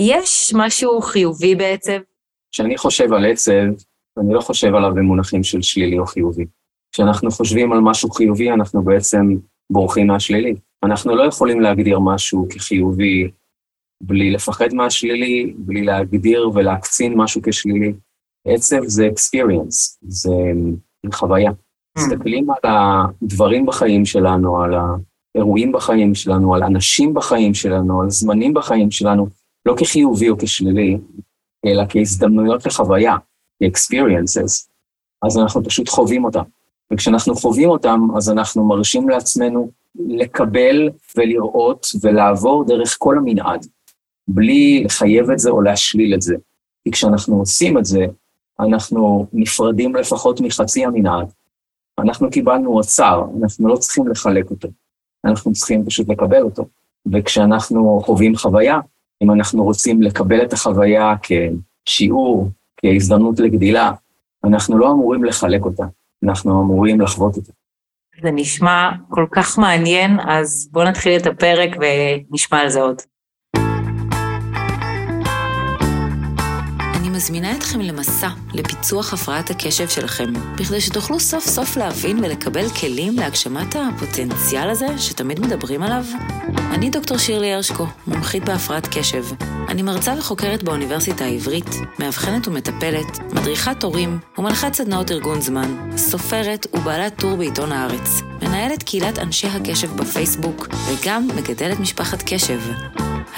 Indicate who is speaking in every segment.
Speaker 1: יש משהו חיובי בעצב?
Speaker 2: כשאני חושב על עצב, אני לא חושב עליו במונחים של שלילי או חיובי. כשאנחנו חושבים על משהו חיובי, אנחנו בעצם בורחים מהשלילי. אנחנו לא יכולים להגדיר משהו כחיובי בלי לפחד מהשלילי, בלי להגדיר ולהקצין משהו כשלילי. עצב זה experience, זה חוויה. Mm. מסתכלים על הדברים בחיים שלנו, על האירועים בחיים שלנו, על אנשים בחיים שלנו, על זמנים בחיים שלנו, לא כחיובי או כשלילי, אלא כהזדמנויות לחוויה, כ-experiences. אז אנחנו פשוט חווים אותם. וכשאנחנו חווים אותם, אז אנחנו מרשים לעצמנו לקבל ולראות ולעבור דרך כל המנעד, בלי לחייב את זה או להשליל את זה. כי כשאנחנו עושים את זה, אנחנו נפרדים לפחות מחצי המנעד. אנחנו קיבלנו אוצר, אנחנו לא צריכים לחלק אותו, אנחנו צריכים פשוט לקבל אותו. וכשאנחנו חווים חוויה, אם אנחנו רוצים לקבל את החוויה כשיעור, כהזדמנות לגדילה, אנחנו לא אמורים לחלק אותה, אנחנו אמורים לחוות אותה.
Speaker 1: זה נשמע כל כך מעניין, אז בואו נתחיל את הפרק ונשמע על זה עוד.
Speaker 3: מזמינה אתכם למסע לפיצוח הפרעת הקשב שלכם, בכדי שתוכלו סוף סוף להבין ולקבל כלים להגשמת הפוטנציאל הזה שתמיד מדברים עליו. אני דוקטור שירלי הרשקו, מומחית בהפרעת קשב. אני מרצה וחוקרת באוניברסיטה העברית, מאבחנת ומטפלת, מדריכת הורים ומנחת סדנאות ארגון זמן, סופרת ובעלת טור בעיתון הארץ, מנהלת קהילת אנשי הקשב בפייסבוק, וגם מגדלת משפחת קשב.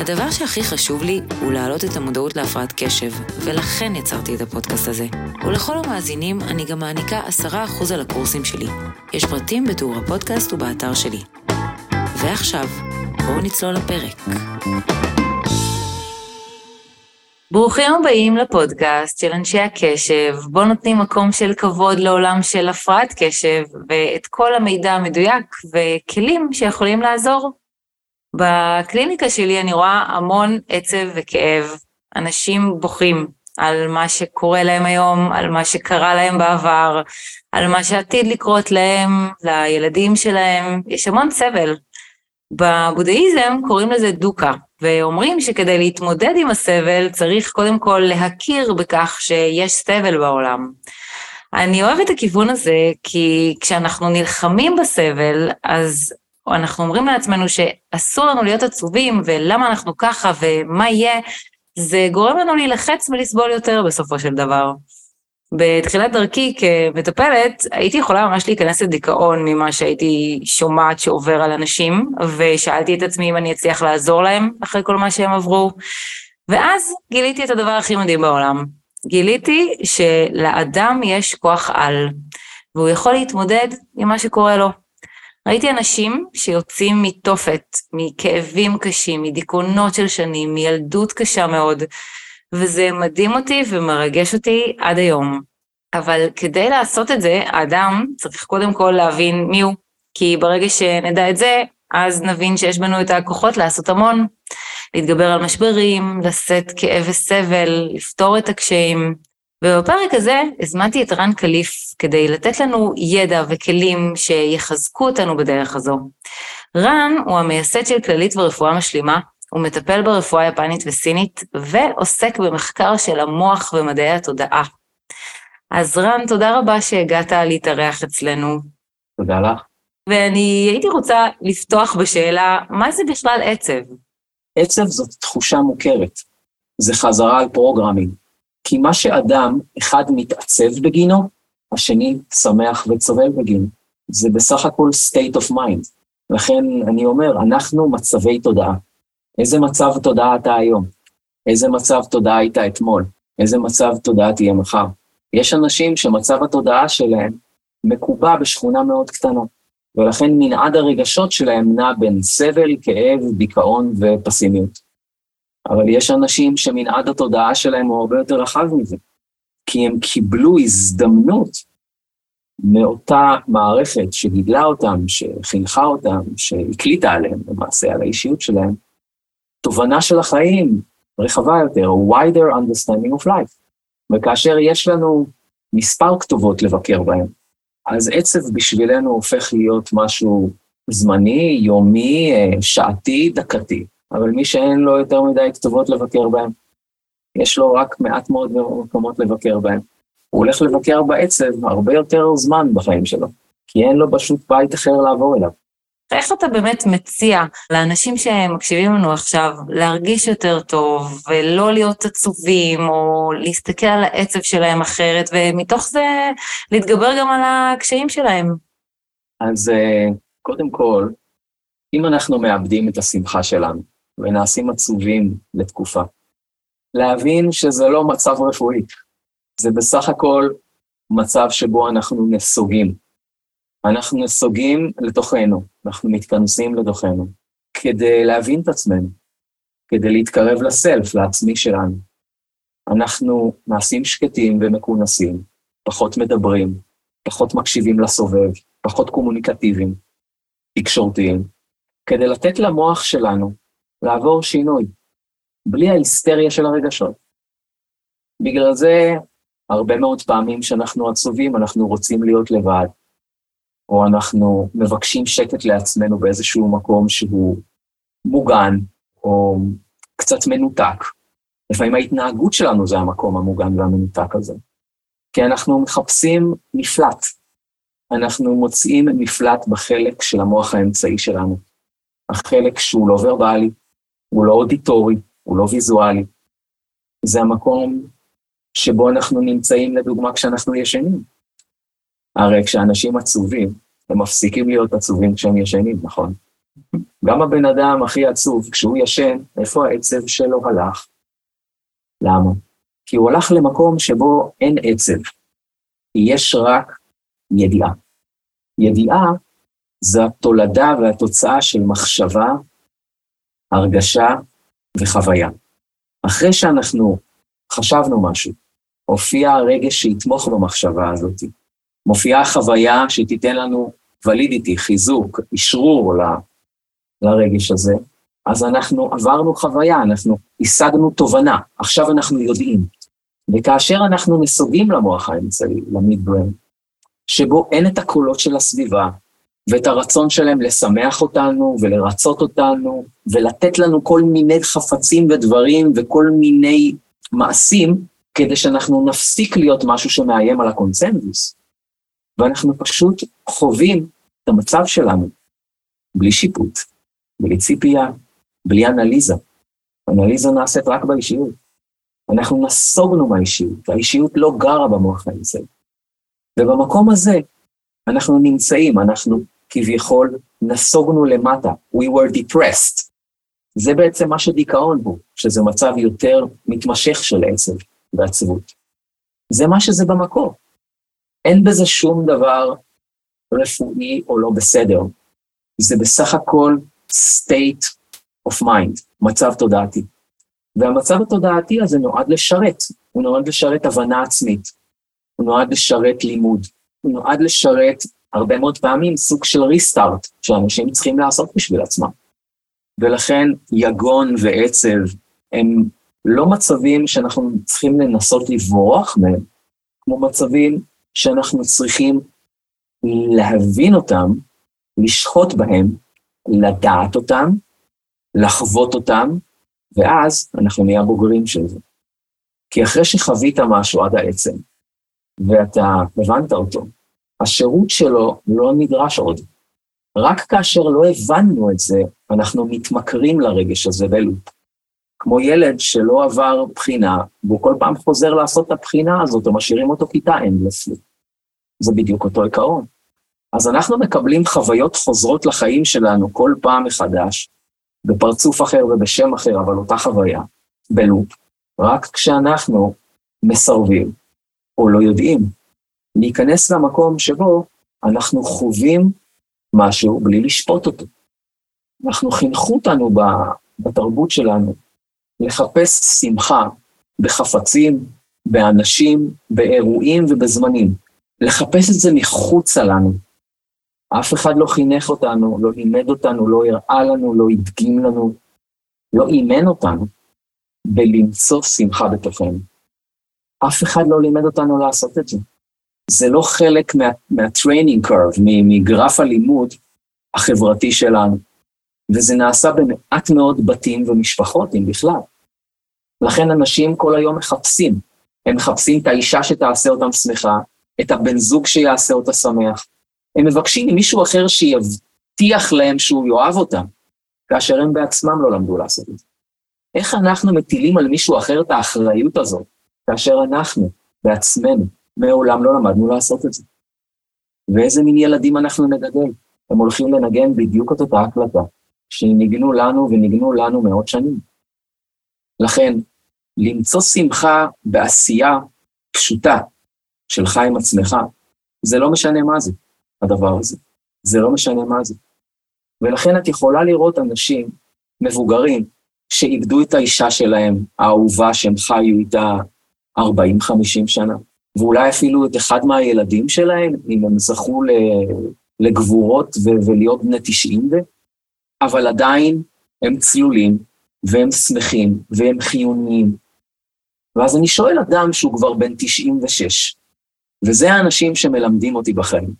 Speaker 3: הדבר שהכי חשוב לי הוא להעלות את המודעות להפרעת קשב, ולכן יצרתי את הפודקאסט הזה. ולכל המאזינים אני גם מעניקה 10% על הקורסים שלי. יש פרטים בתיאור הפודקאסט ובאתר שלי. ועכשיו, בואו נצלול לפרק.
Speaker 1: ברוכים הבאים לפודקאסט של אנשי הקשב, בו נותנים מקום של כבוד לעולם של הפרעת קשב, ואת כל המידע המדויק וכלים שיכולים לעזור בקליניקה שלי אני רואה המון עצב וכאב, אנשים בוכים על מה שקורה להם היום, על מה שקרה להם בעבר, על מה שעתיד לקרות להם, לילדים שלהם, יש המון סבל. בבודהיזם קוראים לזה דוקה, ואומרים שכדי להתמודד עם הסבל צריך קודם כל להכיר בכך שיש סבל בעולם. אני אוהבת את הכיוון הזה, כי כשאנחנו נלחמים בסבל, אז או אנחנו אומרים לעצמנו שאסור לנו להיות עצובים, ולמה אנחנו ככה, ומה יהיה, זה גורם לנו להילחץ ולסבול יותר בסופו של דבר. בתחילת דרכי כמטפלת, הייתי יכולה ממש להיכנס לדיכאון ממה שהייתי שומעת שעובר על אנשים, ושאלתי את עצמי אם אני אצליח לעזור להם אחרי כל מה שהם עברו. ואז גיליתי את הדבר הכי מדהים בעולם. גיליתי שלאדם יש כוח על, והוא יכול להתמודד עם מה שקורה לו. ראיתי אנשים שיוצאים מתופת, מכאבים קשים, מדיכאונות של שנים, מילדות קשה מאוד, וזה מדהים אותי ומרגש אותי עד היום. אבל כדי לעשות את זה, האדם צריך קודם כל להבין מי הוא, כי ברגע שנדע את זה, אז נבין שיש בנו את הכוחות לעשות המון, להתגבר על משברים, לשאת כאב וסבל, לפתור את הקשיים. ובפרק הזה הזמנתי את רן קליף כדי לתת לנו ידע וכלים שיחזקו אותנו בדרך הזו. רן הוא המייסד של כללית ורפואה משלימה, הוא מטפל ברפואה יפנית וסינית, ועוסק במחקר של המוח ומדעי התודעה. אז רן, תודה רבה שהגעת להתארח אצלנו.
Speaker 2: תודה לך.
Speaker 1: ואני הייתי רוצה לפתוח בשאלה, מה זה בכלל עצב?
Speaker 2: עצב זאת תחושה מוכרת. זה חזרה על programming. כי מה שאדם אחד מתעצב בגינו, השני שמח וצוהל בגינו. זה בסך הכל state of mind. לכן אני אומר, אנחנו מצבי תודעה. איזה מצב תודעה אתה היום? איזה מצב תודעה היית אתמול? איזה מצב תודעה תהיה מחר? יש אנשים שמצב התודעה שלהם מקובע בשכונה מאוד קטנה, ולכן מנעד הרגשות שלהם נע בין סבל, כאב, דיכאון ופסימיות. אבל יש אנשים שמנעד התודעה שלהם הוא הרבה יותר רחב מזה, כי הם קיבלו הזדמנות מאותה מערכת שגידלה אותם, שחינכה אותם, שהקליטה עליהם למעשה, על האישיות שלהם, תובנה של החיים רחבה יותר, wider understanding of life. וכאשר יש לנו מספר כתובות לבקר בהן, אז עצב בשבילנו הופך להיות משהו זמני, יומי, אה, שעתי, דקתי. אבל מי שאין לו יותר מדי כתובות לבקר בהם, יש לו רק מעט מאוד מקומות לבקר בהם. הוא הולך לבקר בעצב הרבה יותר זמן בחיים שלו, כי אין לו פשוט בית אחר לעבור אליו.
Speaker 1: איך אתה באמת מציע לאנשים שמקשיבים לנו עכשיו להרגיש יותר טוב ולא להיות עצובים או להסתכל על העצב שלהם אחרת ומתוך זה להתגבר גם על הקשיים שלהם?
Speaker 2: אז אה, קודם כל, אם אנחנו מאבדים את השמחה שלנו ונעשים עצובים לתקופה, להבין שזה לא מצב רפואי, זה בסך הכל מצב שבו אנחנו נסוגים. אנחנו נסוגים לתוכנו, אנחנו מתכנסים לתוכנו, כדי להבין את עצמנו, כדי להתקרב לסלף, לעצמי שלנו. אנחנו נעשים שקטים ומכונסים, פחות מדברים, פחות מקשיבים לסובב, פחות קומוניקטיביים, תקשורתיים, כדי לתת למוח שלנו לעבור שינוי, בלי ההיסטריה של הרגשות. בגלל זה, הרבה מאוד פעמים שאנחנו עצובים, אנחנו רוצים להיות לבד, או אנחנו מבקשים שקט לעצמנו באיזשהו מקום שהוא מוגן, או קצת מנותק. לפעמים ההתנהגות שלנו זה המקום המוגן והמנותק הזה. כי אנחנו מחפשים מפלט. אנחנו מוצאים מפלט בחלק של המוח האמצעי שלנו. החלק שהוא לא ורבלי, הוא לא אודיטורי, הוא לא ויזואלי. זה המקום שבו אנחנו נמצאים, לדוגמה, כשאנחנו ישנים. הרי כשאנשים עצובים, הם מפסיקים להיות עצובים כשהם ישנים, נכון? גם הבן אדם הכי עצוב, כשהוא ישן, איפה העצב שלו הלך? למה? כי הוא הלך למקום שבו אין עצב, יש רק ידיעה. ידיעה זה התולדה והתוצאה של מחשבה, הרגשה וחוויה. אחרי שאנחנו חשבנו משהו, הופיע הרגש שיתמוך במחשבה הזאת, מופיעה החוויה שתיתן לנו ולידיטי, חיזוק, אשרור ל, לרגש הזה, אז אנחנו עברנו חוויה, אנחנו השגנו תובנה, עכשיו אנחנו יודעים. וכאשר אנחנו נסוגים למוח האמצעי, למידברן, שבו אין את הקולות של הסביבה, ואת הרצון שלהם לשמח אותנו ולרצות אותנו, ולתת לנו כל מיני חפצים ודברים וכל מיני מעשים, כדי שאנחנו נפסיק להיות משהו שמאיים על הקונצנזוס. ואנחנו פשוט חווים את המצב שלנו, בלי שיפוט, בלי ציפייה, בלי אנליזה. אנליזה נעשית רק באישיות. אנחנו נסוגנו מהאישיות, האישיות לא גרה במוח האמצעי. ובמקום הזה אנחנו נמצאים, אנחנו כביכול נסוגנו למטה, we were depressed. זה בעצם מה שדיכאון הוא, שזה מצב יותר מתמשך של עצב ועצבות. זה מה שזה במקור. אין בזה שום דבר רפואי או לא בסדר. זה בסך הכל state of mind, מצב תודעתי. והמצב התודעתי הזה נועד לשרת, הוא נועד לשרת הבנה עצמית, הוא נועד לשרת לימוד, הוא נועד לשרת הרבה מאוד פעמים סוג של ריסטארט שאנשים צריכים לעשות בשביל עצמם. ולכן יגון ועצב הם לא מצבים שאנחנו צריכים לנסות לברוח מהם, כמו מצבים שאנחנו צריכים להבין אותם, לשחוט בהם, לדעת אותם, לחוות אותם, ואז אנחנו נהיה בוגרים של זה. כי אחרי שחווית משהו עד העצם, ואתה הבנת אותו, השירות שלו לא נדרש עוד. רק כאשר לא הבנו את זה, אנחנו מתמכרים לרגש הזה בלופ. כמו ילד שלא עבר בחינה, והוא כל פעם חוזר לעשות את הבחינה הזאת, או משאירים אותו כיתה אנדלסלי. זה בדיוק אותו עיקרון. אז אנחנו מקבלים חוויות חוזרות לחיים שלנו כל פעם מחדש, בפרצוף אחר ובשם אחר, אבל אותה חוויה, בלופ, רק כשאנחנו מסרבים או לא יודעים להיכנס למקום שבו אנחנו חווים משהו בלי לשפוט אותו. אנחנו חינכו אותנו בתרבות שלנו לחפש שמחה בחפצים, באנשים, באירועים ובזמנים. לחפש את זה מחוצה לנו. אף אחד לא חינך אותנו, לא לימד אותנו, לא הראה לנו, לא הדגים לנו, לא אימן אותנו בלמצוא שמחה בתוכנו. אף אחד לא לימד אותנו לעשות את זה. זה לא חלק מה, מה-training curve, מגרף הלימוד החברתי שלנו. וזה נעשה במעט מאוד בתים ומשפחות, אם בכלל. לכן אנשים כל היום מחפשים. הם מחפשים את האישה שתעשה אותם שמחה, את הבן זוג שיעשה אותה שמח. הם מבקשים ממישהו אחר שיבטיח להם שהוא יאהב אותם, כאשר הם בעצמם לא למדו לעשות את זה. איך אנחנו מטילים על מישהו אחר את האחריות הזאת, כאשר אנחנו, בעצמנו, מעולם לא למדנו לעשות את זה? ואיזה מין ילדים אנחנו נגדל? הם הולכים לנגן בדיוק את אותה הקלטה, שניגנו לנו וניגנו לנו מאות שנים. לכן, למצוא שמחה בעשייה פשוטה שלך עם עצמך, זה לא משנה מה זה, הדבר הזה. זה לא משנה מה זה. ולכן את יכולה לראות אנשים מבוגרים שאיבדו את האישה שלהם, האהובה, שהם חיו איתה 40-50 שנה, ואולי אפילו את אחד מהילדים שלהם, אם הם זכו לגבורות ולהיות בני 90, אבל עדיין הם צלולים, והם שמחים, והם חיוניים. ואז אני שואל אדם שהוא כבר בן 96, וזה האנשים שמלמדים אותי בחיים.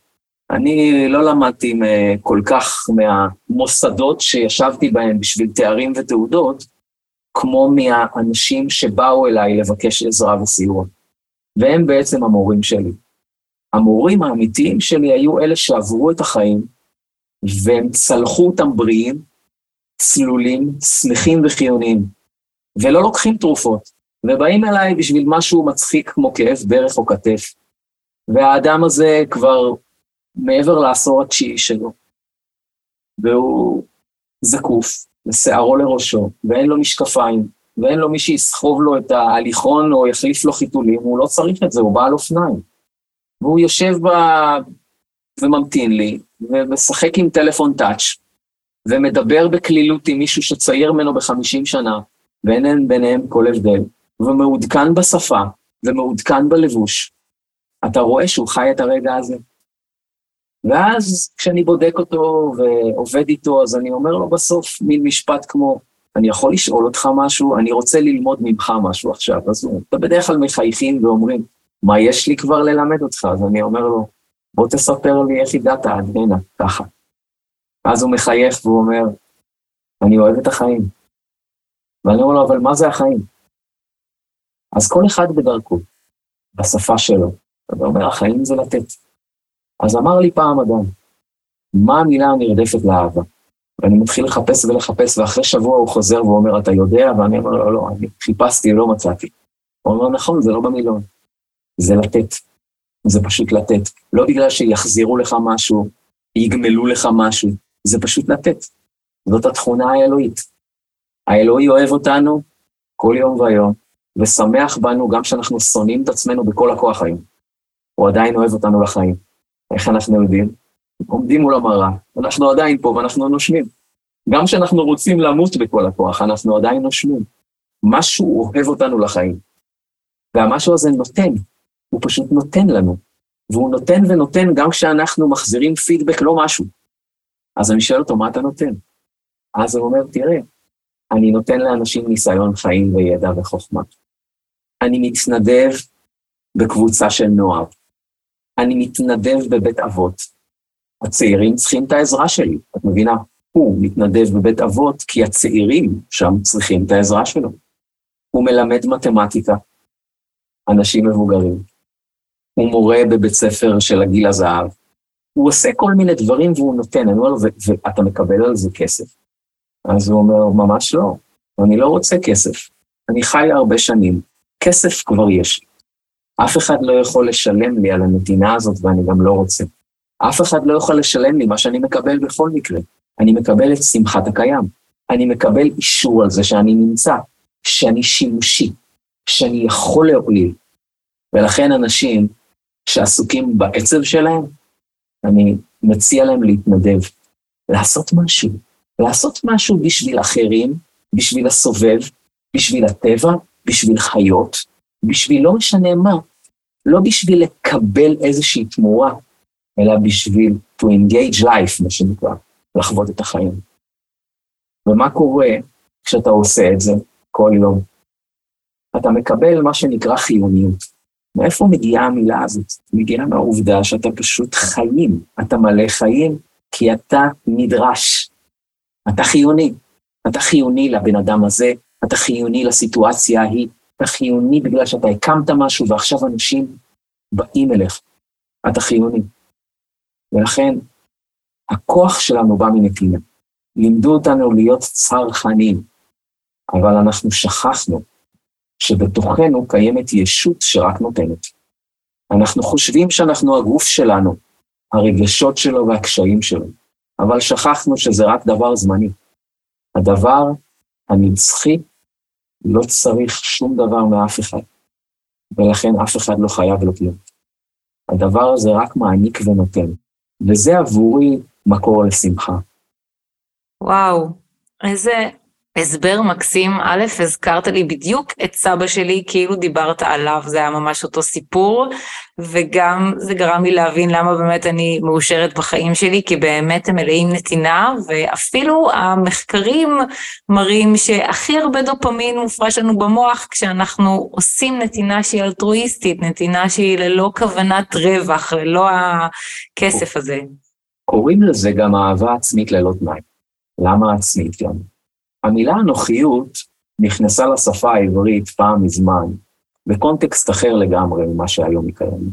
Speaker 2: אני לא למדתי כל כך מהמוסדות שישבתי בהם בשביל תארים ותעודות, כמו מהאנשים שבאו אליי לבקש עזרה וסיוע. והם בעצם המורים שלי. המורים האמיתיים שלי היו אלה שעברו את החיים, והם צלחו אותם בריאים, צלולים, שמחים וחיוניים, ולא לוקחים תרופות, ובאים אליי בשביל משהו מצחיק כמו כאב ברך או כתף. והאדם הזה כבר מעבר לעשור התשיעי שלו, והוא זקוף, ושערו לראשו, ואין לו משקפיים, ואין לו מי שיסחוב לו את ההליכון או יחליף לו חיתולים, הוא לא צריך את זה, הוא בעל אופניים. והוא יושב ב... וממתין לי, ומשחק עם טלפון טאץ', ומדבר בקלילות עם מישהו שצעיר ממנו בחמישים שנה, ואין ביניהם כל הבדל, ומעודכן בשפה, ומעודכן בלבוש. אתה רואה שהוא חי את הרגע הזה. ואז כשאני בודק אותו ועובד איתו, אז אני אומר לו בסוף מין משפט כמו, אני יכול לשאול אותך משהו? אני רוצה ללמוד ממך משהו עכשיו. אז הוא, אתה בדרך כלל מחייכים ואומרים, מה יש לי כבר ללמד אותך? אז אני אומר לו, בוא תספר לי איך הגעת עד הנה, ככה. אז הוא מחייך והוא אומר, אני אוהב את החיים. ואני אומר לו, אבל מה זה החיים? אז כל אחד בדרכו, בשפה שלו. אתה אומר, החיים זה לתת. אז אמר לי פעם אדם, מה המילה הנרדפת לאהבה? ואני מתחיל לחפש ולחפש, ואחרי שבוע הוא חוזר ואומר, אתה יודע? ואני אומר לו, לא, אני חיפשתי, לא מצאתי. הוא אומר, נכון, זה לא במילון, זה לתת. זה פשוט לתת. לא בגלל שיחזירו לך משהו, יגמלו לך משהו, זה פשוט לתת. זאת התכונה האלוהית. האלוהי אוהב אותנו כל יום ויום, ושמח בנו גם כשאנחנו שונאים את עצמנו בכל הכוח היום. הוא עדיין אוהב אותנו לחיים. איך אנחנו יודעים? עומדים מול המראה, אנחנו עדיין פה ואנחנו נושמים. גם כשאנחנו רוצים למות בכל הכוח, אנחנו עדיין נושמים. משהו אוהב אותנו לחיים. והמשהו הזה נותן, הוא פשוט נותן לנו. והוא נותן ונותן גם כשאנחנו מחזירים פידבק לא משהו. אז אני שואל אותו, מה אתה נותן? אז הוא אומר, תראה, אני נותן לאנשים ניסיון חיים וידע וחוכמה. אני מתנדב בקבוצה של נוער. אני מתנדב בבית אבות. הצעירים צריכים את העזרה שלי, את מבינה? הוא מתנדב בבית אבות כי הצעירים שם צריכים את העזרה שלו. הוא מלמד מתמטיקה, אנשים מבוגרים. הוא מורה בבית ספר של הגיל הזהב. הוא עושה כל מיני דברים והוא נותן, אני אומר ואתה מקבל על זה כסף? אז הוא אומר, ממש לא, אני לא רוצה כסף. אני חי הרבה שנים, כסף כבר יש לי. אף אחד לא יכול לשלם לי על הנתינה הזאת ואני גם לא רוצה. אף אחד לא יכול לשלם לי מה שאני מקבל בכל מקרה. אני מקבל את שמחת הקיים. אני מקבל אישור על זה שאני נמצא, שאני שימושי, שאני יכול להועיל. ולכן אנשים שעסוקים בעצב שלהם, אני מציע להם להתנדב, לעשות משהו, לעשות משהו בשביל אחרים, בשביל הסובב, בשביל הטבע, בשביל חיות, בשביל לא משנה מה, לא בשביל לקבל איזושהי תמורה, אלא בשביל to engage life, מה שנקרא, לחוות את החיים. ומה קורה כשאתה עושה את זה כל יום? אתה מקבל מה שנקרא חיוניות. מאיפה מגיעה המילה הזאת? מגיעה מהעובדה שאתה פשוט חיים. אתה מלא חיים כי אתה נדרש. אתה חיוני. אתה חיוני לבן אדם הזה, אתה חיוני לסיטואציה ההיא, אתה חיוני בגלל שאתה הקמת משהו ועכשיו אנשים באים אליך. אתה חיוני. ולכן, הכוח שלנו בא מנתינה. לימדו אותנו להיות צרכנים, אבל אנחנו שכחנו שבתוכנו קיימת ישות שרק נותנת. אנחנו חושבים שאנחנו הגוף שלנו, הרגשות שלו והקשיים שלו, אבל שכחנו שזה רק דבר זמני. הדבר הנצחי לא צריך שום דבר מאף אחד, ולכן אף אחד לא חייב לו כלום. הדבר הזה רק מעניק ונותן, וזה עבורי מקור לשמחה.
Speaker 1: וואו, איזה הסבר מקסים. א', הזכרת לי בדיוק את סבא שלי, כאילו דיברת עליו, זה היה ממש אותו סיפור, וגם זה גרם לי להבין למה באמת אני מאושרת בחיים שלי, כי באמת הם מלאים נתינה, ואפילו המחקרים מראים שהכי הרבה דופמין מופרש לנו במוח כשאנחנו עושים נתינה שהיא אלטרואיסטית, נתינה שהיא ללא כוונת רווח, ללא הכסף הזה.
Speaker 2: קוראים לזה גם אהבה עצמית ללא תנאי. למה עצמית גם? המילה אנוכיות נכנסה לשפה העברית פעם מזמן, בקונטקסט אחר לגמרי ממה שהיום היא קיימת.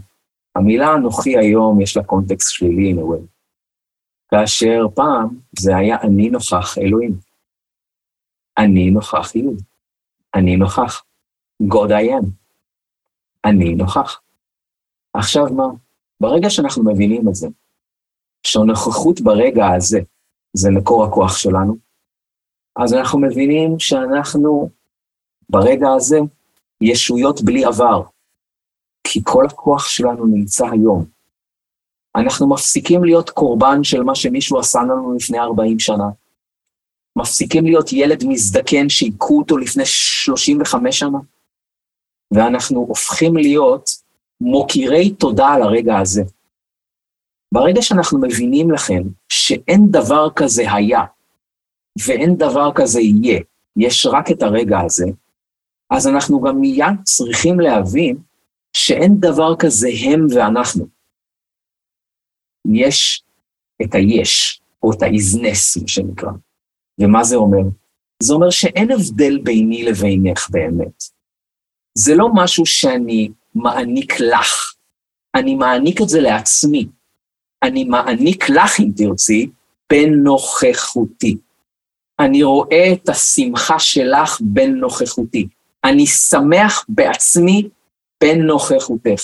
Speaker 2: המילה אנוכי היום יש לה קונטקסט שלילי, נווי. כאשר פעם זה היה אני נוכח אלוהים. אני נוכח יוד. אני נוכח. God I am. אני נוכח. עכשיו מה? ברגע שאנחנו מבינים את זה, שהנוכחות ברגע הזה זה מקור הכוח שלנו, אז אנחנו מבינים שאנחנו ברגע הזה ישויות בלי עבר, כי כל הכוח שלנו נמצא היום. אנחנו מפסיקים להיות קורבן של מה שמישהו עשה לנו לפני 40 שנה. מפסיקים להיות ילד מזדקן שהיכו אותו לפני 35 שנה, ואנחנו הופכים להיות מוקירי תודה על הרגע הזה. ברגע שאנחנו מבינים לכם שאין דבר כזה היה, ואין דבר כזה יהיה, יש רק את הרגע הזה, אז אנחנו גם מיד צריכים להבין שאין דבר כזה הם ואנחנו. יש את היש, או את האיזנס, מה שנקרא. ומה זה אומר? זה אומר שאין הבדל ביני לבינך באמת. זה לא משהו שאני מעניק לך, אני מעניק את זה לעצמי. אני מעניק לך, אם תרצי, בנוכחותי. אני רואה את השמחה שלך בנוכחותי. אני שמח בעצמי בנוכחותך.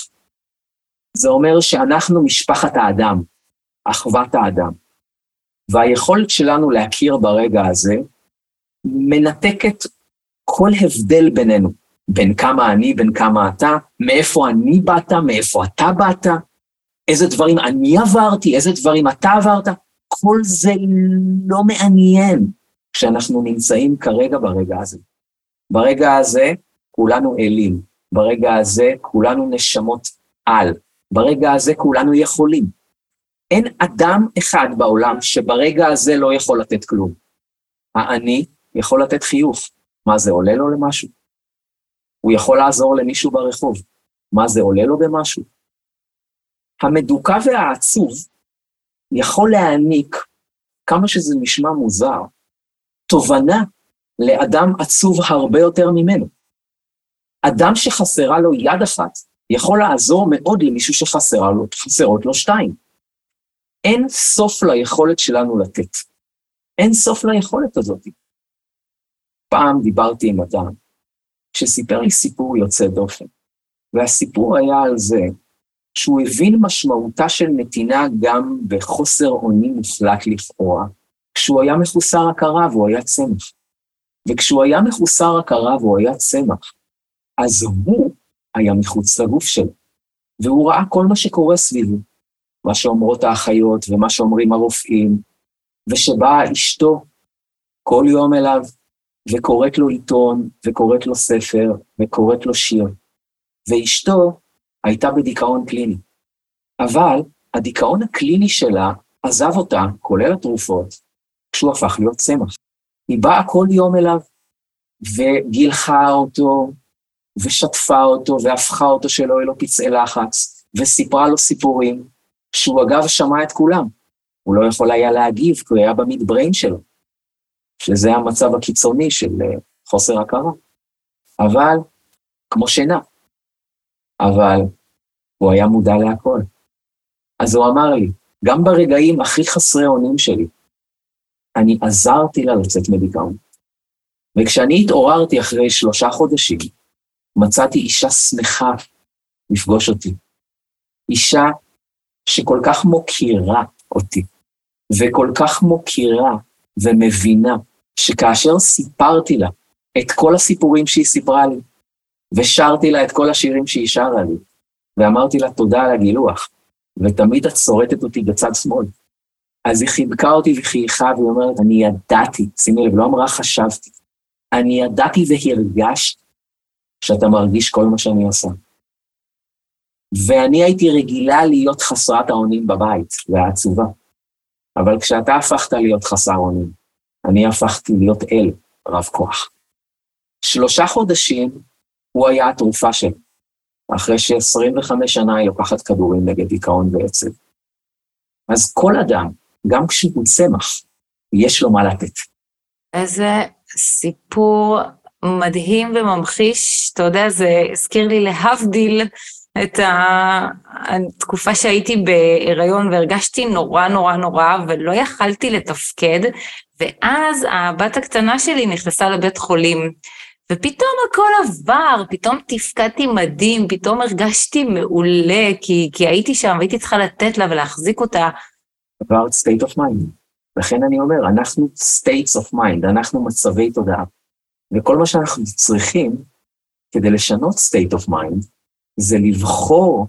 Speaker 2: זה אומר שאנחנו משפחת האדם, אחוות האדם. והיכולת שלנו להכיר ברגע הזה מנתקת כל הבדל בינינו, בין כמה אני, בין כמה אתה, מאיפה אני באת, מאיפה אתה באת, איזה דברים אני עברתי, איזה דברים אתה עברת, כל זה לא מעניין כשאנחנו נמצאים כרגע ברגע הזה. ברגע הזה כולנו אלים, ברגע הזה כולנו נשמות על, ברגע הזה כולנו יכולים. אין אדם אחד בעולם שברגע הזה לא יכול לתת כלום. האני יכול לתת חיוך. מה זה עולה לו למשהו? הוא יכול לעזור למישהו ברחוב. מה זה עולה לו במשהו? המדוכא והעצוב יכול להעניק, כמה שזה נשמע מוזר, תובנה לאדם עצוב הרבה יותר ממנו. אדם שחסרה לו יד אחת יכול לעזור מאוד למישהו שחסרות לו שתיים. אין סוף ליכולת שלנו לתת. אין סוף ליכולת הזאת. פעם דיברתי עם אדם שסיפר לי סיפור יוצא דופן, והסיפור היה על זה שהוא הבין משמעותה של נתינה גם בחוסר אונים מוחלט לכאורה, כשהוא היה מחוסר הכרה והוא היה צמח. וכשהוא היה מחוסר הכרה והוא היה צמח, אז הוא היה מחוץ לגוף שלו, והוא ראה כל מה שקורה סביבו, מה שאומרות האחיות ומה שאומרים הרופאים, ושבאה אשתו כל יום אליו וקוראת לו עיתון, וקוראת לו ספר, וקוראת לו שיר. ואשתו הייתה בדיכאון קליני. אבל הדיכאון הקליני שלה עזב אותה, כולל התרופות, כשהוא הפך להיות צמח. היא באה כל יום אליו, וגילחה אותו, ושטפה אותו, והפכה אותו שלא יהיו לו פצעי לחץ, וסיפרה לו סיפורים, שהוא אגב שמע את כולם. הוא לא יכול היה להגיב, כי הוא היה במידבריין שלו. שזה המצב הקיצוני של אה, חוסר הכרה. אבל, כמו שינה. אבל הוא היה מודע להכל. אז הוא אמר לי, גם ברגעים הכי חסרי אונים שלי, אני עזרתי לה לצאת מדיכאון. וכשאני התעוררתי אחרי שלושה חודשים, מצאתי אישה שמחה לפגוש אותי. אישה שכל כך מוקירה אותי, וכל כך מוקירה ומבינה, שכאשר סיפרתי לה את כל הסיפורים שהיא סיפרה לי, ושרתי לה את כל השירים שהיא שרה לי, ואמרתי לה תודה על הגילוח, ותמיד את שורטת אותי בצד שמאל. אז היא חיבקה אותי וחייכה, והיא אומרת, אני ידעתי, שימי לב, לא אמרה חשבתי, אני ידעתי והרגשתי שאתה מרגיש כל מה שאני עושה. ואני הייתי רגילה להיות חסרת האונים בבית, והעצובה. אבל כשאתה הפכת להיות חסר אונים, אני הפכתי להיות אל רב כוח. שלושה חודשים הוא היה התרופה שלי, אחרי ש-25 שנה היא לוקחת כדורים נגד דיכאון ועצב. אז כל אדם, גם כשהוא צמח, יש לו מה לתת.
Speaker 1: איזה סיפור מדהים וממחיש, אתה יודע, זה הזכיר לי להבדיל את התקופה שהייתי בהיריון והרגשתי נורא נורא נורא ולא יכלתי לתפקד, ואז הבת הקטנה שלי נכנסה לבית חולים, ופתאום הכל עבר, פתאום תפקדתי מדהים, פתאום הרגשתי מעולה, כי, כי הייתי שם והייתי צריכה לתת לה ולהחזיק אותה.
Speaker 2: About state of mind. לכן אני אומר, אנחנו states of mind, אנחנו מצבי תודעה. וכל מה שאנחנו צריכים כדי לשנות state of mind, זה לבחור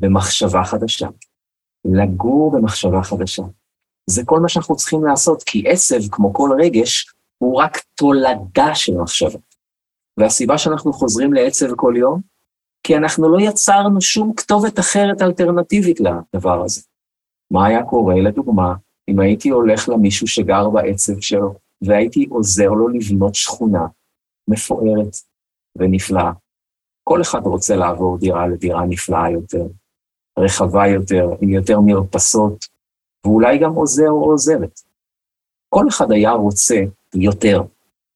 Speaker 2: במחשבה חדשה, לגור במחשבה חדשה. זה כל מה שאנחנו צריכים לעשות, כי עצב, כמו כל רגש, הוא רק תולדה של מחשבה. והסיבה שאנחנו חוזרים לעצב כל יום, כי אנחנו לא יצרנו שום כתובת אחרת אלטרנטיבית לדבר הזה. מה היה קורה, לדוגמה, אם הייתי הולך למישהו שגר בעצב שלו, והייתי עוזר לו לבנות שכונה מפוארת ונפלאה. כל אחד רוצה לעבור דירה לדירה נפלאה יותר, רחבה יותר, עם יותר מרפסות, ואולי גם עוזר או עוזרת. כל אחד היה רוצה יותר.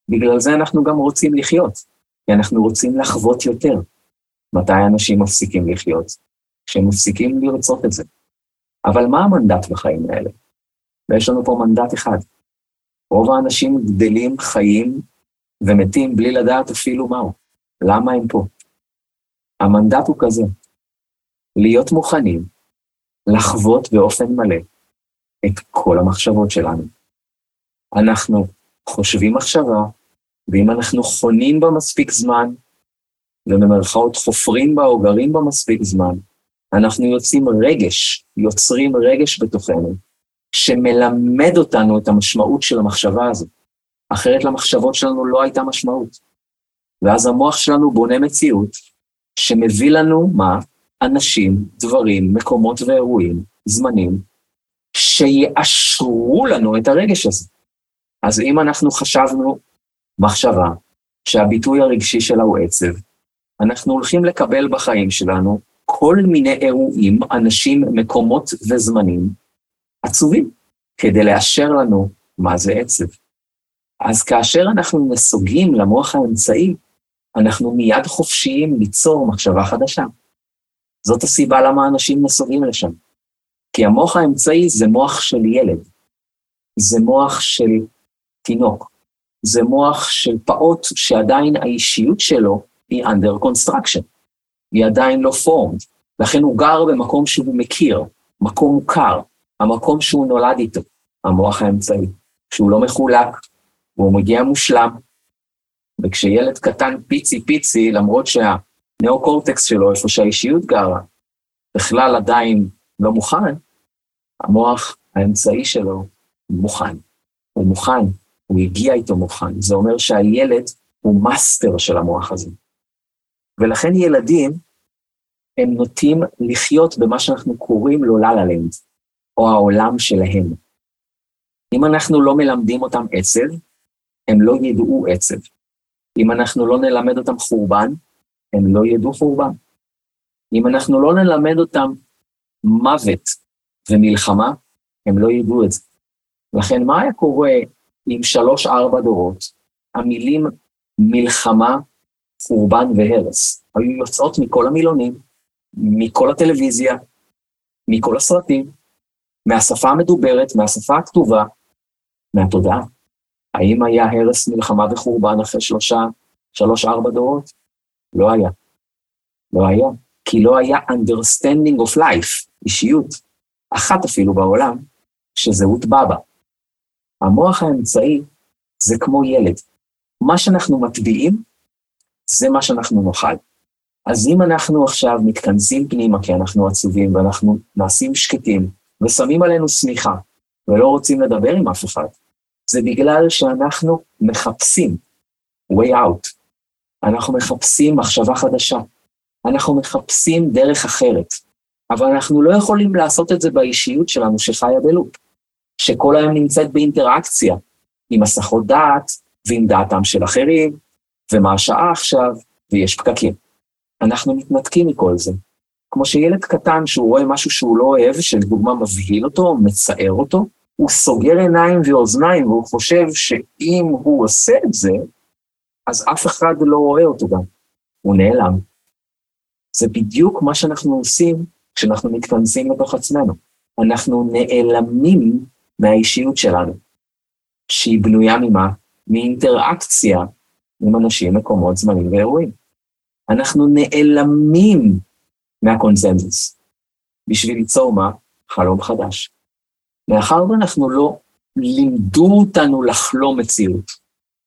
Speaker 2: בגלל זה אנחנו גם רוצים לחיות, כי אנחנו רוצים לחוות יותר. מתי אנשים מפסיקים לחיות? כשהם מפסיקים לרצות את זה. אבל מה המנדט בחיים האלה? ויש לנו פה מנדט אחד. רוב האנשים גדלים, חיים ומתים בלי לדעת אפילו מהו. למה הם פה? המנדט הוא כזה, להיות מוכנים לחוות באופן מלא את כל המחשבות שלנו. אנחנו חושבים מחשבה, ואם אנחנו חונים בה מספיק זמן, ובמרכאות חופרים בה או גרים בה מספיק זמן, אנחנו יוצאים רגש, יוצרים רגש בתוכנו, שמלמד אותנו את המשמעות של המחשבה הזו. אחרת למחשבות שלנו לא הייתה משמעות. ואז המוח שלנו בונה מציאות שמביא לנו מה? אנשים, דברים, מקומות ואירועים, זמנים, שיאשרו לנו את הרגש הזה. אז אם אנחנו חשבנו מחשבה שהביטוי הרגשי שלה הוא עצב, אנחנו הולכים לקבל בחיים שלנו כל מיני אירועים, אנשים, מקומות וזמנים עצובים, כדי לאשר לנו מה זה עצב. אז כאשר אנחנו נסוגים למוח האמצעי, אנחנו מיד חופשיים ליצור מחשבה חדשה. זאת הסיבה למה אנשים נסוגים לשם. כי המוח האמצעי זה מוח של ילד, זה מוח של תינוק, זה מוח של פעוט שעדיין האישיות שלו היא under construction, היא עדיין לא formed, לכן הוא גר במקום שהוא מכיר, מקום מוכר, המקום שהוא נולד איתו, המוח האמצעי, שהוא לא מחולק, והוא מגיע מושלם, וכשילד קטן פיצי פיצי, למרות שהנאו-קורטקס שלו, איפה שהאישיות גרה, בכלל עדיין לא מוכן, המוח האמצעי שלו מוכן. הוא מוכן, הוא הגיע איתו מוכן. זה אומר שהילד הוא מאסטר של המוח הזה. ולכן ילדים, הם נוטים לחיות במה שאנחנו קוראים לו la-la land, או העולם שלהם. אם אנחנו לא מלמדים אותם עצב, הם לא ידעו עצב. אם אנחנו לא נלמד אותם חורבן, הם לא ידעו חורבן. אם אנחנו לא נלמד אותם מוות ומלחמה, הם לא ידעו את זה. לכן מה היה קורה עם שלוש-ארבע דורות, המילים מלחמה, חורבן והרס היו יוצאות מכל המילונים, מכל הטלוויזיה, מכל הסרטים, מהשפה המדוברת, מהשפה הכתובה, מהתודעה. האם היה הרס, מלחמה וחורבן אחרי שלושה, שלוש-ארבע דורות? לא היה. לא היה. כי לא היה understanding of life, אישיות, אחת אפילו בעולם, שזהות בבא. המוח האמצעי זה כמו ילד. מה שאנחנו מטביעים, זה מה שאנחנו נאכל. אז אם אנחנו עכשיו מתכנסים פנימה כי אנחנו עצובים ואנחנו נעשים שקטים ושמים עלינו שמיכה ולא רוצים לדבר עם אף אחד, זה בגלל שאנחנו מחפשים way out. אנחנו מחפשים מחשבה חדשה. אנחנו מחפשים דרך אחרת. אבל אנחנו לא יכולים לעשות את זה באישיות שלנו שחיה בלופ, שכל היום נמצאת באינטראקציה עם הסחות דעת ועם דעתם של אחרים, ומה השעה עכשיו, ויש פקקים. אנחנו מתנתקים מכל זה. כמו שילד קטן שהוא רואה משהו שהוא לא אוהב, שלדוגמה מבהיל אותו, מצער אותו, הוא סוגר עיניים ואוזניים והוא חושב שאם הוא עושה את זה, אז אף אחד לא רואה אותו גם. הוא נעלם. זה בדיוק מה שאנחנו עושים כשאנחנו מתכנסים לתוך עצמנו. אנחנו נעלמים מהאישיות שלנו, שהיא בנויה ממה? מאינטראקציה עם אנשים, מקומות, זמנים ואירועים. אנחנו נעלמים מהקונצנזוס, בשביל ליצור מה? חלום חדש. מאחר ואנחנו לא לימדו אותנו לחלום מציאות,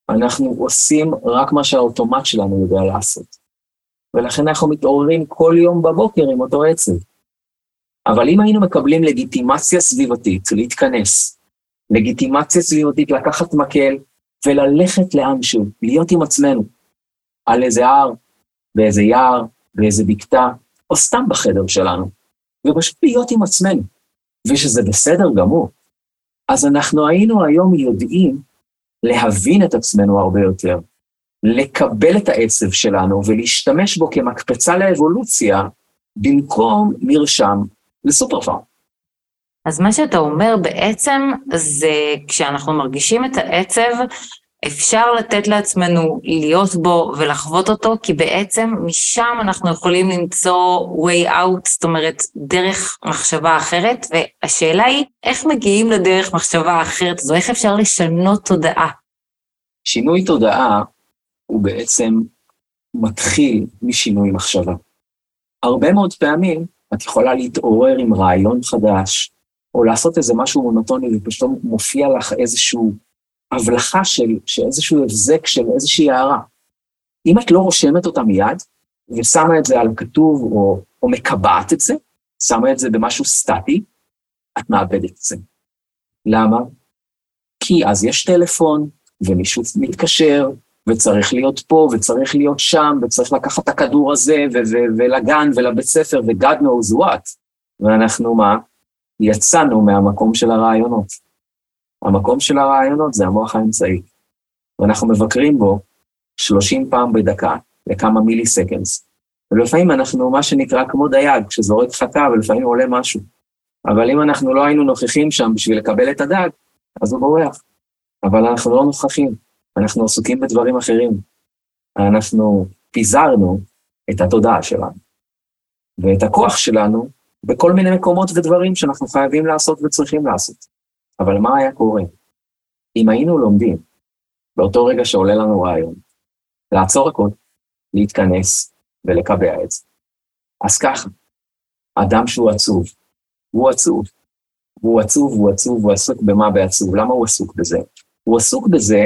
Speaker 2: אנחנו עושים רק מה שהאוטומט שלנו יודע לעשות. ולכן אנחנו מתעוררים כל יום בבוקר עם אותו עצב. אבל אם היינו מקבלים לגיטימציה סביבתית להתכנס, לגיטימציה סביבתית לקחת מקל וללכת לאנשהו, להיות עם עצמנו, על איזה הר, באיזה יער, באיזה בקתה, או סתם בחדר שלנו, ופשוט להיות עם עצמנו, ושזה בסדר גמור. אז אנחנו היינו היום יודעים להבין את עצמנו הרבה יותר, לקבל את העצב שלנו ולהשתמש בו כמקפצה לאבולוציה, במקום מרשם לסופר פארם.
Speaker 1: אז מה שאתה אומר בעצם זה כשאנחנו מרגישים את העצב, אפשר לתת לעצמנו להיות בו ולחוות אותו, כי בעצם משם אנחנו יכולים למצוא way out, זאת אומרת, דרך מחשבה אחרת, והשאלה היא, איך מגיעים לדרך מחשבה אחרת הזו? איך אפשר לשנות תודעה?
Speaker 2: שינוי תודעה הוא בעצם מתחיל משינוי מחשבה. הרבה מאוד פעמים את יכולה להתעורר עם רעיון חדש, או לעשות איזה משהו מונוטוני ופשוט מופיע לך איזשהו הבלחה של, של איזשהו הבזק של איזושהי הערה. אם את לא רושמת אותה מיד, ושמה את זה על הכתוב, או, או מקבעת את זה, שמה את זה במשהו סטטי, את מאבדת את זה. למה? כי אז יש טלפון, ומישהו מתקשר, וצריך להיות פה, וצריך להיות שם, וצריך לקחת את הכדור הזה, ולגן, ולבית ספר, ו-God knows what. ואנחנו מה? יצאנו מהמקום של הרעיונות. המקום של הרעיונות זה המוח האמצעי. ואנחנו מבקרים בו 30 פעם בדקה, לכמה מילי סקנדס. ולפעמים אנחנו מה שנקרא כמו דייג, שזורק חכה ולפעמים עולה משהו. אבל אם אנחנו לא היינו נוכחים שם בשביל לקבל את הדג, אז הוא בורח. אבל אנחנו לא נוכחים, אנחנו עסוקים בדברים אחרים. אנחנו פיזרנו את התודעה שלנו, ואת הכוח שלנו בכל מיני מקומות ודברים שאנחנו חייבים לעשות וצריכים לעשות. אבל מה היה קורה? אם היינו לומדים, באותו רגע שעולה לנו רעיון, לעצור הכל, להתכנס ולקבע את זה. אז ככה, אדם שהוא עצוב, הוא עצוב, הוא עצוב, הוא עצוב, הוא עסוק במה בעצוב. למה הוא עסוק בזה? הוא עסוק בזה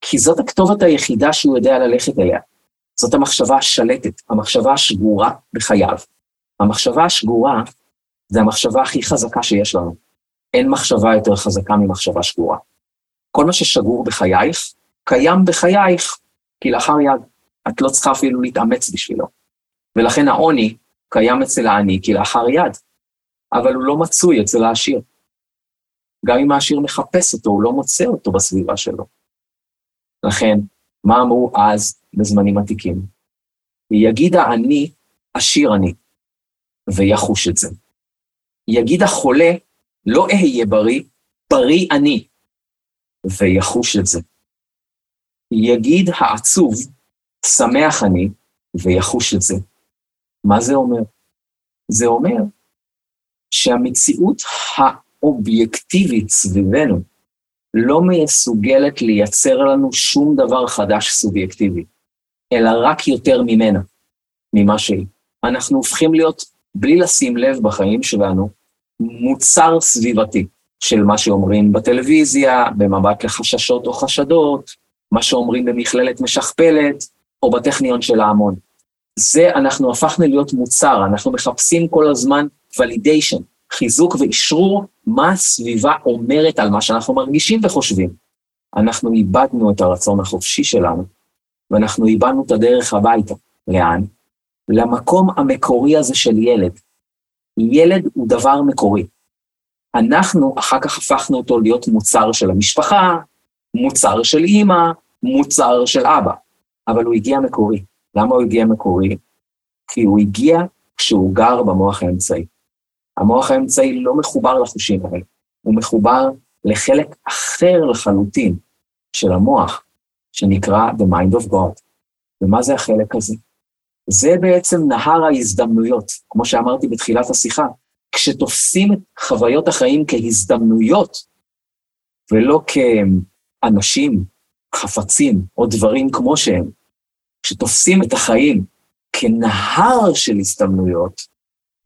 Speaker 2: כי זאת הכתובת היחידה שהוא יודע ללכת אליה. זאת המחשבה השלטת, המחשבה השגורה בחייו. המחשבה השגורה זה המחשבה הכי חזקה שיש לנו. אין מחשבה יותר חזקה ממחשבה שגורה. כל מה ששגור בחייך, קיים בחייך כלאחר יד. את לא צריכה אפילו להתאמץ בשבילו. ולכן העוני קיים אצל העני כלאחר יד, אבל הוא לא מצוי אצל העשיר. גם אם העשיר מחפש אותו, הוא לא מוצא אותו בסביבה שלו. לכן, מה אמרו אז, בזמנים עתיקים? יגיד העני, עשיר אני, ויחוש את זה. יגיד החולה, לא אהיה בריא, בריא אני. ויחוש את זה. יגיד העצוב, שמח אני, ויחוש את זה. מה זה אומר? זה אומר שהמציאות האובייקטיבית סביבנו לא מסוגלת לייצר לנו שום דבר חדש סובייקטיבי, אלא רק יותר ממנה, ממה שהיא. אנחנו הופכים להיות, בלי לשים לב בחיים שלנו, מוצר סביבתי של מה שאומרים בטלוויזיה, במבט לחששות או חשדות, מה שאומרים במכללת משכפלת, או בטכניון של ההמון. זה, אנחנו הפכנו להיות מוצר, אנחנו מחפשים כל הזמן ולידיישן, חיזוק ואישרור מה הסביבה אומרת על מה שאנחנו מרגישים וחושבים. אנחנו איבדנו את הרצון החופשי שלנו, ואנחנו איבדנו את הדרך הביתה. לאן? למקום המקורי הזה של ילד. ילד הוא דבר מקורי. אנחנו אחר כך הפכנו אותו להיות מוצר של המשפחה, מוצר של אימא, מוצר של אבא, אבל הוא הגיע מקורי. למה הוא הגיע מקורי? כי הוא הגיע כשהוא גר במוח האמצעי. המוח האמצעי לא מחובר לחושים האלה, הוא מחובר לחלק אחר לחלוטין של המוח, שנקרא The Mind of God. ומה זה החלק הזה? זה בעצם נהר ההזדמנויות, כמו שאמרתי בתחילת השיחה. כשתופסים את חוויות החיים כהזדמנויות, ולא כאנשים, חפצים או דברים כמו שהם, כשתופסים את החיים כנהר של הזדמנויות,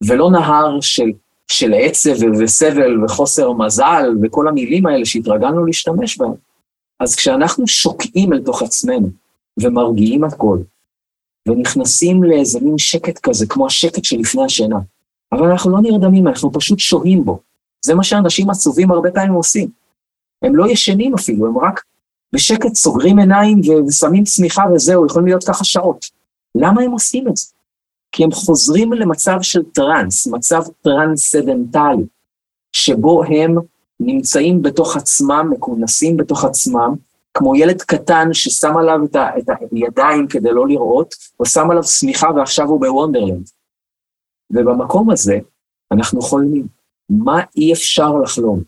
Speaker 2: ולא נהר של, של עצב וסבל וחוסר מזל וכל המילים האלה שהתרגלנו להשתמש בהם, אז כשאנחנו שוקעים אל תוך עצמנו ומרגיעים הכל, ונכנסים לאיזה מין שקט כזה, כמו השקט שלפני השינה, אבל אנחנו לא נרדמים, אנחנו פשוט שוהים בו. זה מה שאנשים עצובים הרבה פעמים עושים. הם לא ישנים אפילו, הם רק בשקט סוגרים עיניים ושמים שמיכה וזהו, יכולים להיות ככה שעות. למה הם עושים את זה? כי הם חוזרים למצב של טראנס, מצב טרנסצנדנטלי, שבו הם נמצאים בתוך עצמם, מכונסים בתוך עצמם, כמו ילד קטן ששם עליו את, ה, את הידיים כדי לא לראות, או שם עליו שמיכה ועכשיו הוא בוונדרלנד. ובמקום הזה אנחנו חולמים. מה אי אפשר לחלום?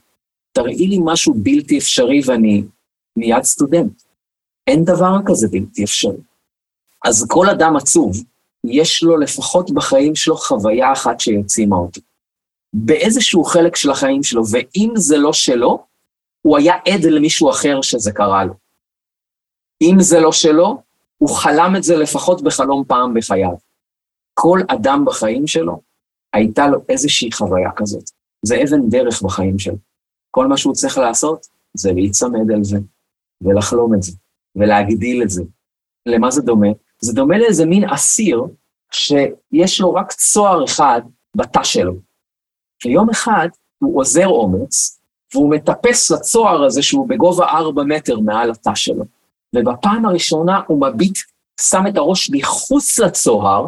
Speaker 2: תראי לי משהו בלתי אפשרי ואני מיד סטודנט. אין דבר כזה בלתי אפשרי. אז כל אדם עצוב, יש לו לפחות בחיים שלו חוויה אחת שהעצימה אותו. באיזשהו חלק של החיים שלו, ואם זה לא שלו, הוא היה עד למישהו אחר שזה קרה לו. אם זה לא שלו, הוא חלם את זה לפחות בחלום פעם בחייו. כל אדם בחיים שלו, הייתה לו איזושהי חוויה כזאת. זה אבן דרך בחיים שלו. כל מה שהוא צריך לעשות זה להיצמד על זה, ולחלום את זה, ולהגדיל את זה. למה זה דומה? זה דומה לאיזה מין אסיר שיש לו רק צוהר אחד בתא שלו. ויום אחד הוא עוזר אומץ, והוא מטפס לצוהר הזה שהוא בגובה ארבע מטר מעל התא שלו. ובפעם הראשונה הוא מביט, שם את הראש מחוץ לצוהר,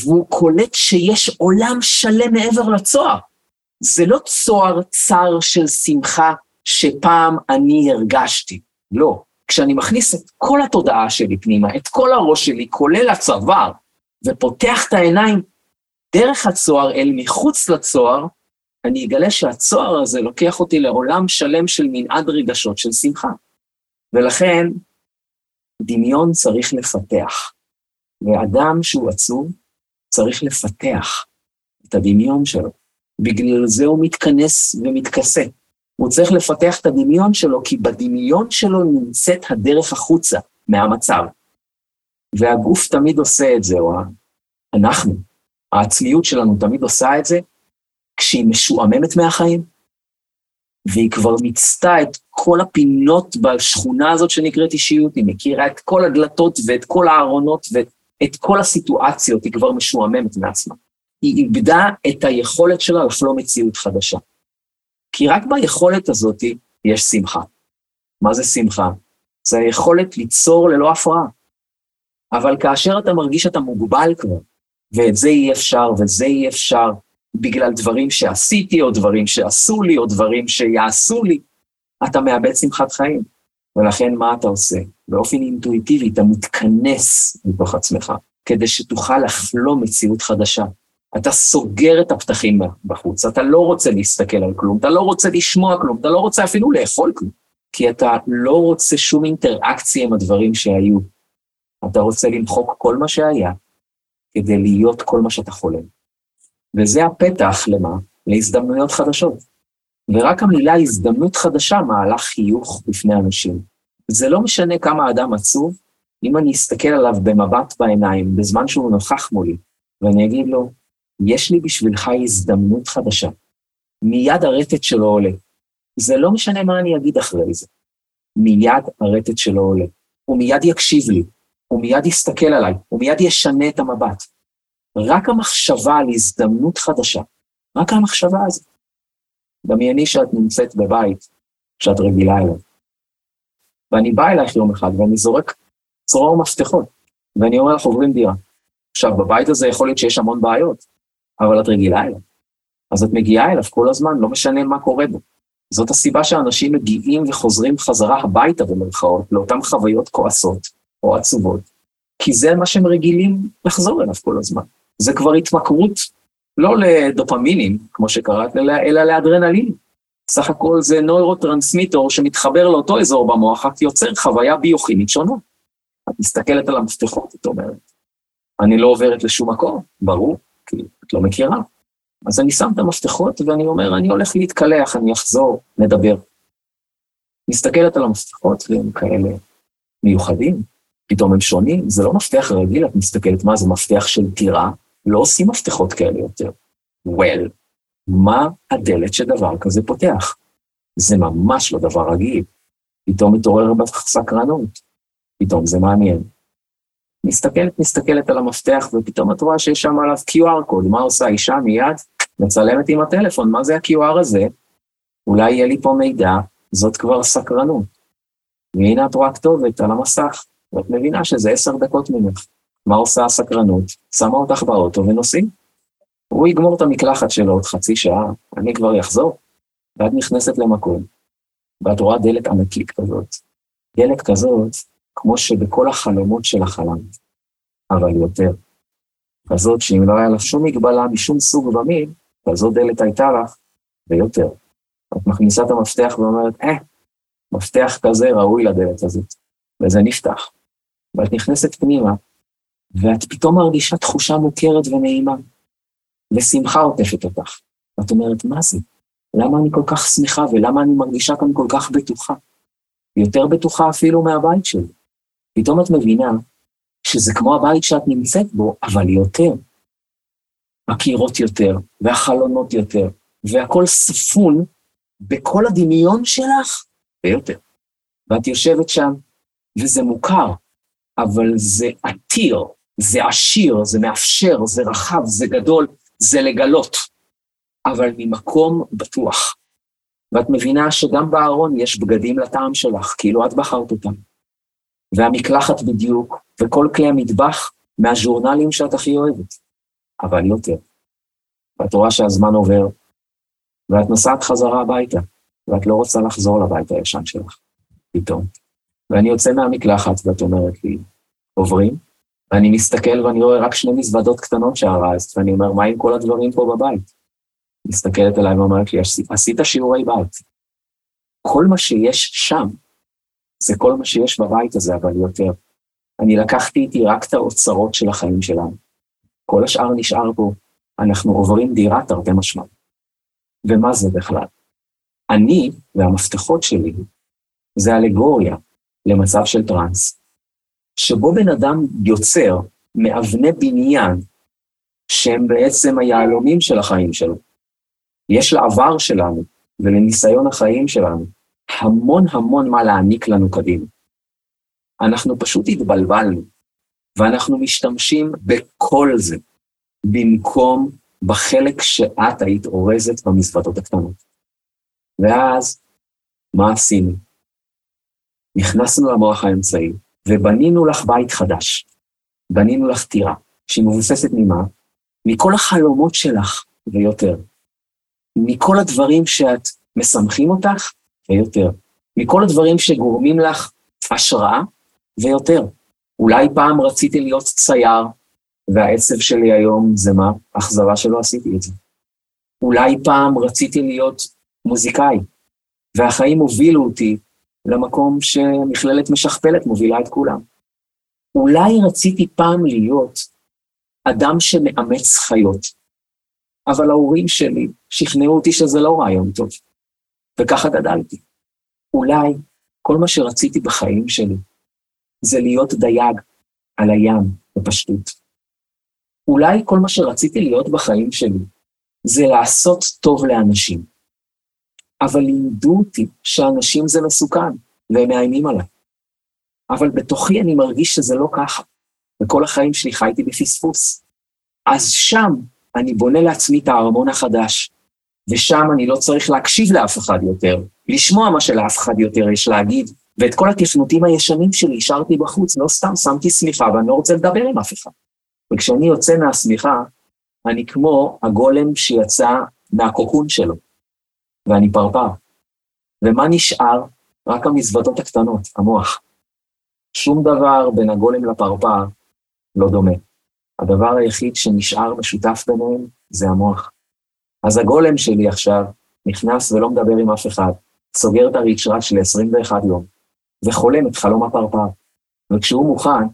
Speaker 2: והוא קולט שיש עולם שלם מעבר לצוהר. זה לא צוהר צר של שמחה שפעם אני הרגשתי, לא. כשאני מכניס את כל התודעה שלי פנימה, את כל הראש שלי, כולל הצוואר, ופותח את העיניים דרך הצוהר אל מחוץ לצוהר, אני אגלה שהצוהר הזה לוקח אותי לעולם שלם של מנעד רגשות של שמחה. ולכן, דמיון צריך לפתח. ואדם שהוא עצוב, צריך לפתח את הדמיון שלו. בגלל זה הוא מתכנס ומתכסה. הוא צריך לפתח את הדמיון שלו, כי בדמיון שלו נמצאת הדרך החוצה מהמצב. והגוף תמיד עושה את זה, או אנחנו, העצמיות שלנו תמיד עושה את זה, כשהיא משועממת מהחיים, והיא כבר מיצתה את כל הפינות בשכונה הזאת שנקראת אישיות, היא מכירה את כל הדלתות ואת כל הארונות ואת כל הסיטואציות, היא כבר משועממת מעצמה. היא איבדה את היכולת שלה לחלום מציאות חדשה. כי רק ביכולת הזאת יש שמחה. מה זה שמחה? זה היכולת ליצור ללא הפרעה. אבל כאשר אתה מרגיש שאתה מוגבל כבר, ואת זה אי אפשר, וזה אי אפשר, בגלל דברים שעשיתי, או דברים שעשו לי, או דברים שיעשו לי, אתה מאבד שמחת חיים. ולכן מה אתה עושה? באופן אינטואיטיבי אתה מתכנס מתוך עצמך, כדי שתוכל לחלום מציאות חדשה. אתה סוגר את הפתחים בחוץ, אתה לא רוצה להסתכל על כלום, אתה לא רוצה לשמוע כלום, אתה לא רוצה אפילו לאכול כלום, כי אתה לא רוצה שום אינטראקציה עם הדברים שהיו. אתה רוצה למחוק כל מה שהיה, כדי להיות כל מה שאתה חולם. וזה הפתח למה? להזדמנויות חדשות. ורק המילה הזדמנות חדשה מעלה חיוך בפני אנשים. זה לא משנה כמה אדם עצוב, אם אני אסתכל עליו במבט בעיניים, בזמן שהוא נוכח מולי, ואני אגיד לו, יש לי בשבילך הזדמנות חדשה. מיד הרטט שלו עולה. זה לא משנה מה אני אגיד אחרי זה. מיד הרטט שלו עולה. הוא מיד יקשיב לי, הוא מיד יסתכל עליי, הוא מיד ישנה את המבט. רק המחשבה על הזדמנות חדשה, רק המחשבה הזאת. דמייני שאת נמצאת בבית שאת רגילה אליו. ואני בא אלייך יום אחד ואני זורק צרור מפתחות, ואני אומר לך, עוברים דירה. עכשיו, בבית הזה יכול להיות שיש המון בעיות, אבל את רגילה אליו. אז את מגיעה אליו כל הזמן, לא משנה מה קורה בו. זאת הסיבה שאנשים מגיעים וחוזרים חזרה הביתה במרכאות, לאותן חוויות כועסות או עצובות, כי זה מה שהם רגילים לחזור אליו כל הזמן. זה כבר התמכרות לא לדופמינים, כמו שקראת, אלא, אלא לאדרנלין. סך הכל זה נוירוטרנסמיטור שמתחבר לאותו אזור במוח, רק יוצר חוויה ביוכימית שונה. את מסתכלת על המפתחות, את אומרת, אני לא עוברת לשום מקום, ברור, כי את לא מכירה. אז אני שם את המפתחות ואני אומר, אני הולך להתקלח, אני אחזור, נדבר. מסתכלת על המפתחות והם כאלה מיוחדים, פתאום הם שונים, זה לא מפתח רגיל, את מסתכלת, מה זה מפתח של טירה? לא עושים מפתחות כאלה יותר. well, מה הדלת שדבר כזה פותח? זה ממש לא דבר רגיל. פתאום מתעורר בך סקרנות, פתאום זה מעניין. מסתכלת, מסתכלת על המפתח, ופתאום את רואה שיש שם עליו QR קוד, מה עושה אישה מיד? מצלמת עם הטלפון, מה זה ה-QR הזה? אולי יהיה לי פה מידע, זאת כבר סקרנות. והנה את רואה כתובת על המסך, ואת מבינה שזה עשר דקות ממך. מה עושה הסקרנות? שמה אותך באוטו ונוסעים. הוא יגמור את המקלחת שלו עוד חצי שעה, אני כבר אחזור. ואת נכנסת למקום, ואת רואה דלת ענקית כזאת. דלת כזאת, כמו שבכל החלומות של החלם, אבל יותר. כזאת שאם לא היה לך שום מגבלה משום סוג ומין, כזאת דלת הייתה לך, ויותר. את מכניסה את המפתח ואומרת, אה, מפתח כזה ראוי לדלת הזאת, וזה נפתח. ואת נכנסת פנימה, ואת פתאום מרגישה תחושה מוכרת ונעימה, ושמחה עוטפת אותך. ואת אומרת, מה זה? למה אני כל כך שמחה ולמה אני מרגישה כאן כל כך בטוחה? יותר בטוחה אפילו מהבית שלי. פתאום את מבינה שזה כמו הבית שאת נמצאת בו, אבל יותר. הקירות יותר, והחלונות יותר, והכל ספון בכל הדמיון שלך ויותר. ואת יושבת שם, וזה מוכר, אבל זה עתיר, זה עשיר, זה מאפשר, זה רחב, זה גדול, זה לגלות, אבל ממקום בטוח. ואת מבינה שגם בארון יש בגדים לטעם שלך, כאילו את בחרת אותם. והמקלחת בדיוק, וכל כלי המטבח מהז'ורנלים שאת הכי אוהבת, אבל יותר. ואת רואה שהזמן עובר, ואת נוסעת חזרה הביתה, ואת לא רוצה לחזור לבית הישן שלך, פתאום. ואני יוצא מהמקלחת, ואת אומרת לי, עוברים? ואני מסתכל ואני רואה רק שני מזוודות קטנות שהרסת, ואני אומר, מה עם כל הדברים פה בבית? מסתכלת עליי ואומרת לי, עשית שיעורי בית. כל מה שיש שם, זה כל מה שיש בבית הזה, אבל יותר. אני לקחתי איתי רק את האוצרות של החיים שלנו. כל השאר נשאר פה. אנחנו עוברים דירה תרתי משמע. ומה זה בכלל? אני והמפתחות שלי זה אלגוריה למצב של טראנס, שבו בן אדם יוצר מאבני בניין שהם בעצם היהלומים של החיים שלו. יש לעבר שלנו ולניסיון החיים שלנו המון המון מה להעניק לנו קדימה. אנחנו פשוט התבלבלנו, ואנחנו משתמשים בכל זה, במקום בחלק שאת היית אורזת במזוודות הקטנות. ואז, מה עשינו? נכנסנו למוח האמצעי, ובנינו לך בית חדש. בנינו לך טירה, שהיא מבוססת ממה? מכל החלומות שלך ויותר. מכל הדברים שאת משמחים אותך ויותר. מכל הדברים שגורמים לך השראה ויותר. אולי פעם רציתי להיות צייר, והעצב שלי היום זה מה? אכזבה שלא עשיתי את זה. אולי פעם רציתי להיות מוזיקאי, והחיים הובילו אותי למקום שמכללת משכפלת מובילה את כולם. אולי רציתי פעם להיות אדם שמאמץ חיות, אבל ההורים שלי שכנעו אותי שזה לא רעיון טוב, וככה גדלתי. אולי כל מה שרציתי בחיים שלי זה להיות דייג על הים בפשטות. אולי כל מה שרציתי להיות בחיים שלי זה לעשות טוב לאנשים. אבל לימדו אותי שאנשים זה מסוכן, והם מאיימים עליי. אבל בתוכי אני מרגיש שזה לא ככה, וכל החיים שלי חייתי בפספוס. אז שם אני בונה לעצמי את הארמון החדש, ושם אני לא צריך להקשיב לאף אחד יותר, לשמוע מה שלאף אחד יותר יש להגיד, ואת כל התכנותים הישנים שלי השארתי בחוץ, לא סתם שמתי שמיכה ואני לא רוצה לדבר עם אף אחד. וכשאני יוצא מהשמיכה, אני כמו הגולם שיצא מהקוקון שלו, ואני פרפר. ומה נשאר? רק המזוודות הקטנות, המוח. שום דבר בין הגולם לפרפר לא דומה. הדבר היחיד שנשאר משותף ביניהם זה המוח. אז הגולם שלי עכשיו נכנס ולא מדבר עם אף אחד, סוגר את הריצ'ראץ' ל-21 יום, וחולם את חלום הפרפר. וכשהוא מוכן,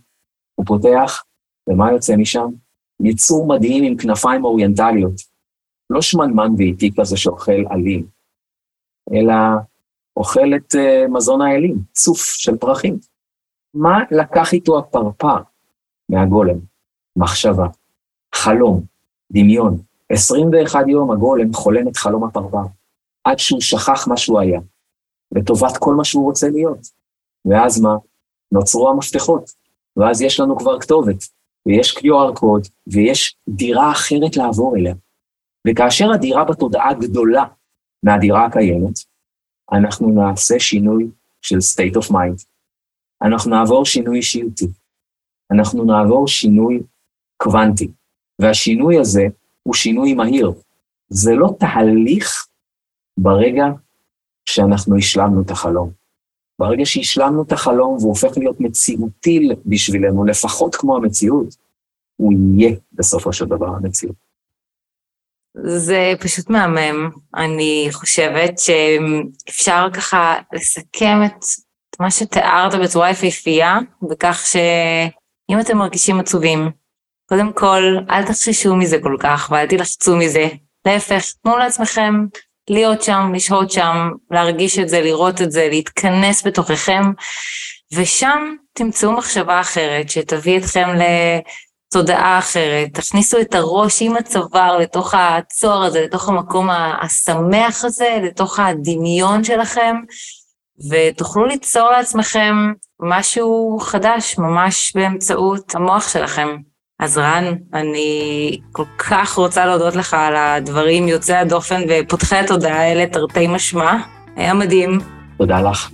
Speaker 2: הוא פותח, ומה יוצא משם? יצור מדהים עם כנפיים אוריינטליות. לא שמנמן ואיטי כזה שאוכל עלים, אלא אוכל את uh, מזון האלים, צוף של פרחים. מה לקח איתו הפרפר מהגולם? מחשבה, חלום, דמיון. 21 יום הגולם חולם את חלום הפרפר, עד שהוא שכח מה שהוא היה, לטובת כל מה שהוא רוצה להיות. ואז מה? נוצרו המפתחות, ואז יש לנו כבר כתובת, ויש QR קוד, ויש דירה אחרת לעבור אליה. וכאשר הדירה בתודעה גדולה מהדירה הקיימת, אנחנו נעשה שינוי של state of mind. אנחנו נעבור שינוי אישיותי. אנחנו נעבור שינוי קוונטי. והשינוי הזה הוא שינוי מהיר. זה לא תהליך ברגע שאנחנו השלמנו את החלום. ברגע שהשלמנו את החלום והוא הופך להיות מציאותי בשבילנו, לפחות כמו המציאות, הוא יהיה בסופו של דבר המציאות.
Speaker 1: זה פשוט מהמם. אני חושבת שאפשר ככה לסכם את מה שתיארת בצורה יפהפייה, בכך שאם אתם מרגישים עצובים, קודם כל, אל תחששו מזה כל כך ואל תלחצו מזה. להפך, תנו לעצמכם להיות שם, לשהות שם, להרגיש את זה, לראות את זה, להתכנס בתוככם, ושם תמצאו מחשבה אחרת שתביא אתכם לתודעה אחרת. תכניסו את הראש עם הצוואר לתוך הצוהר הזה, לתוך המקום השמח הזה, לתוך הדמיון שלכם, ותוכלו ליצור לעצמכם משהו חדש, ממש באמצעות המוח שלכם. אז רן, אני כל כך רוצה להודות לך על הדברים יוצאי הדופן ופותחי התודעה האלה, תרתי משמע. היה מדהים.
Speaker 2: תודה לך.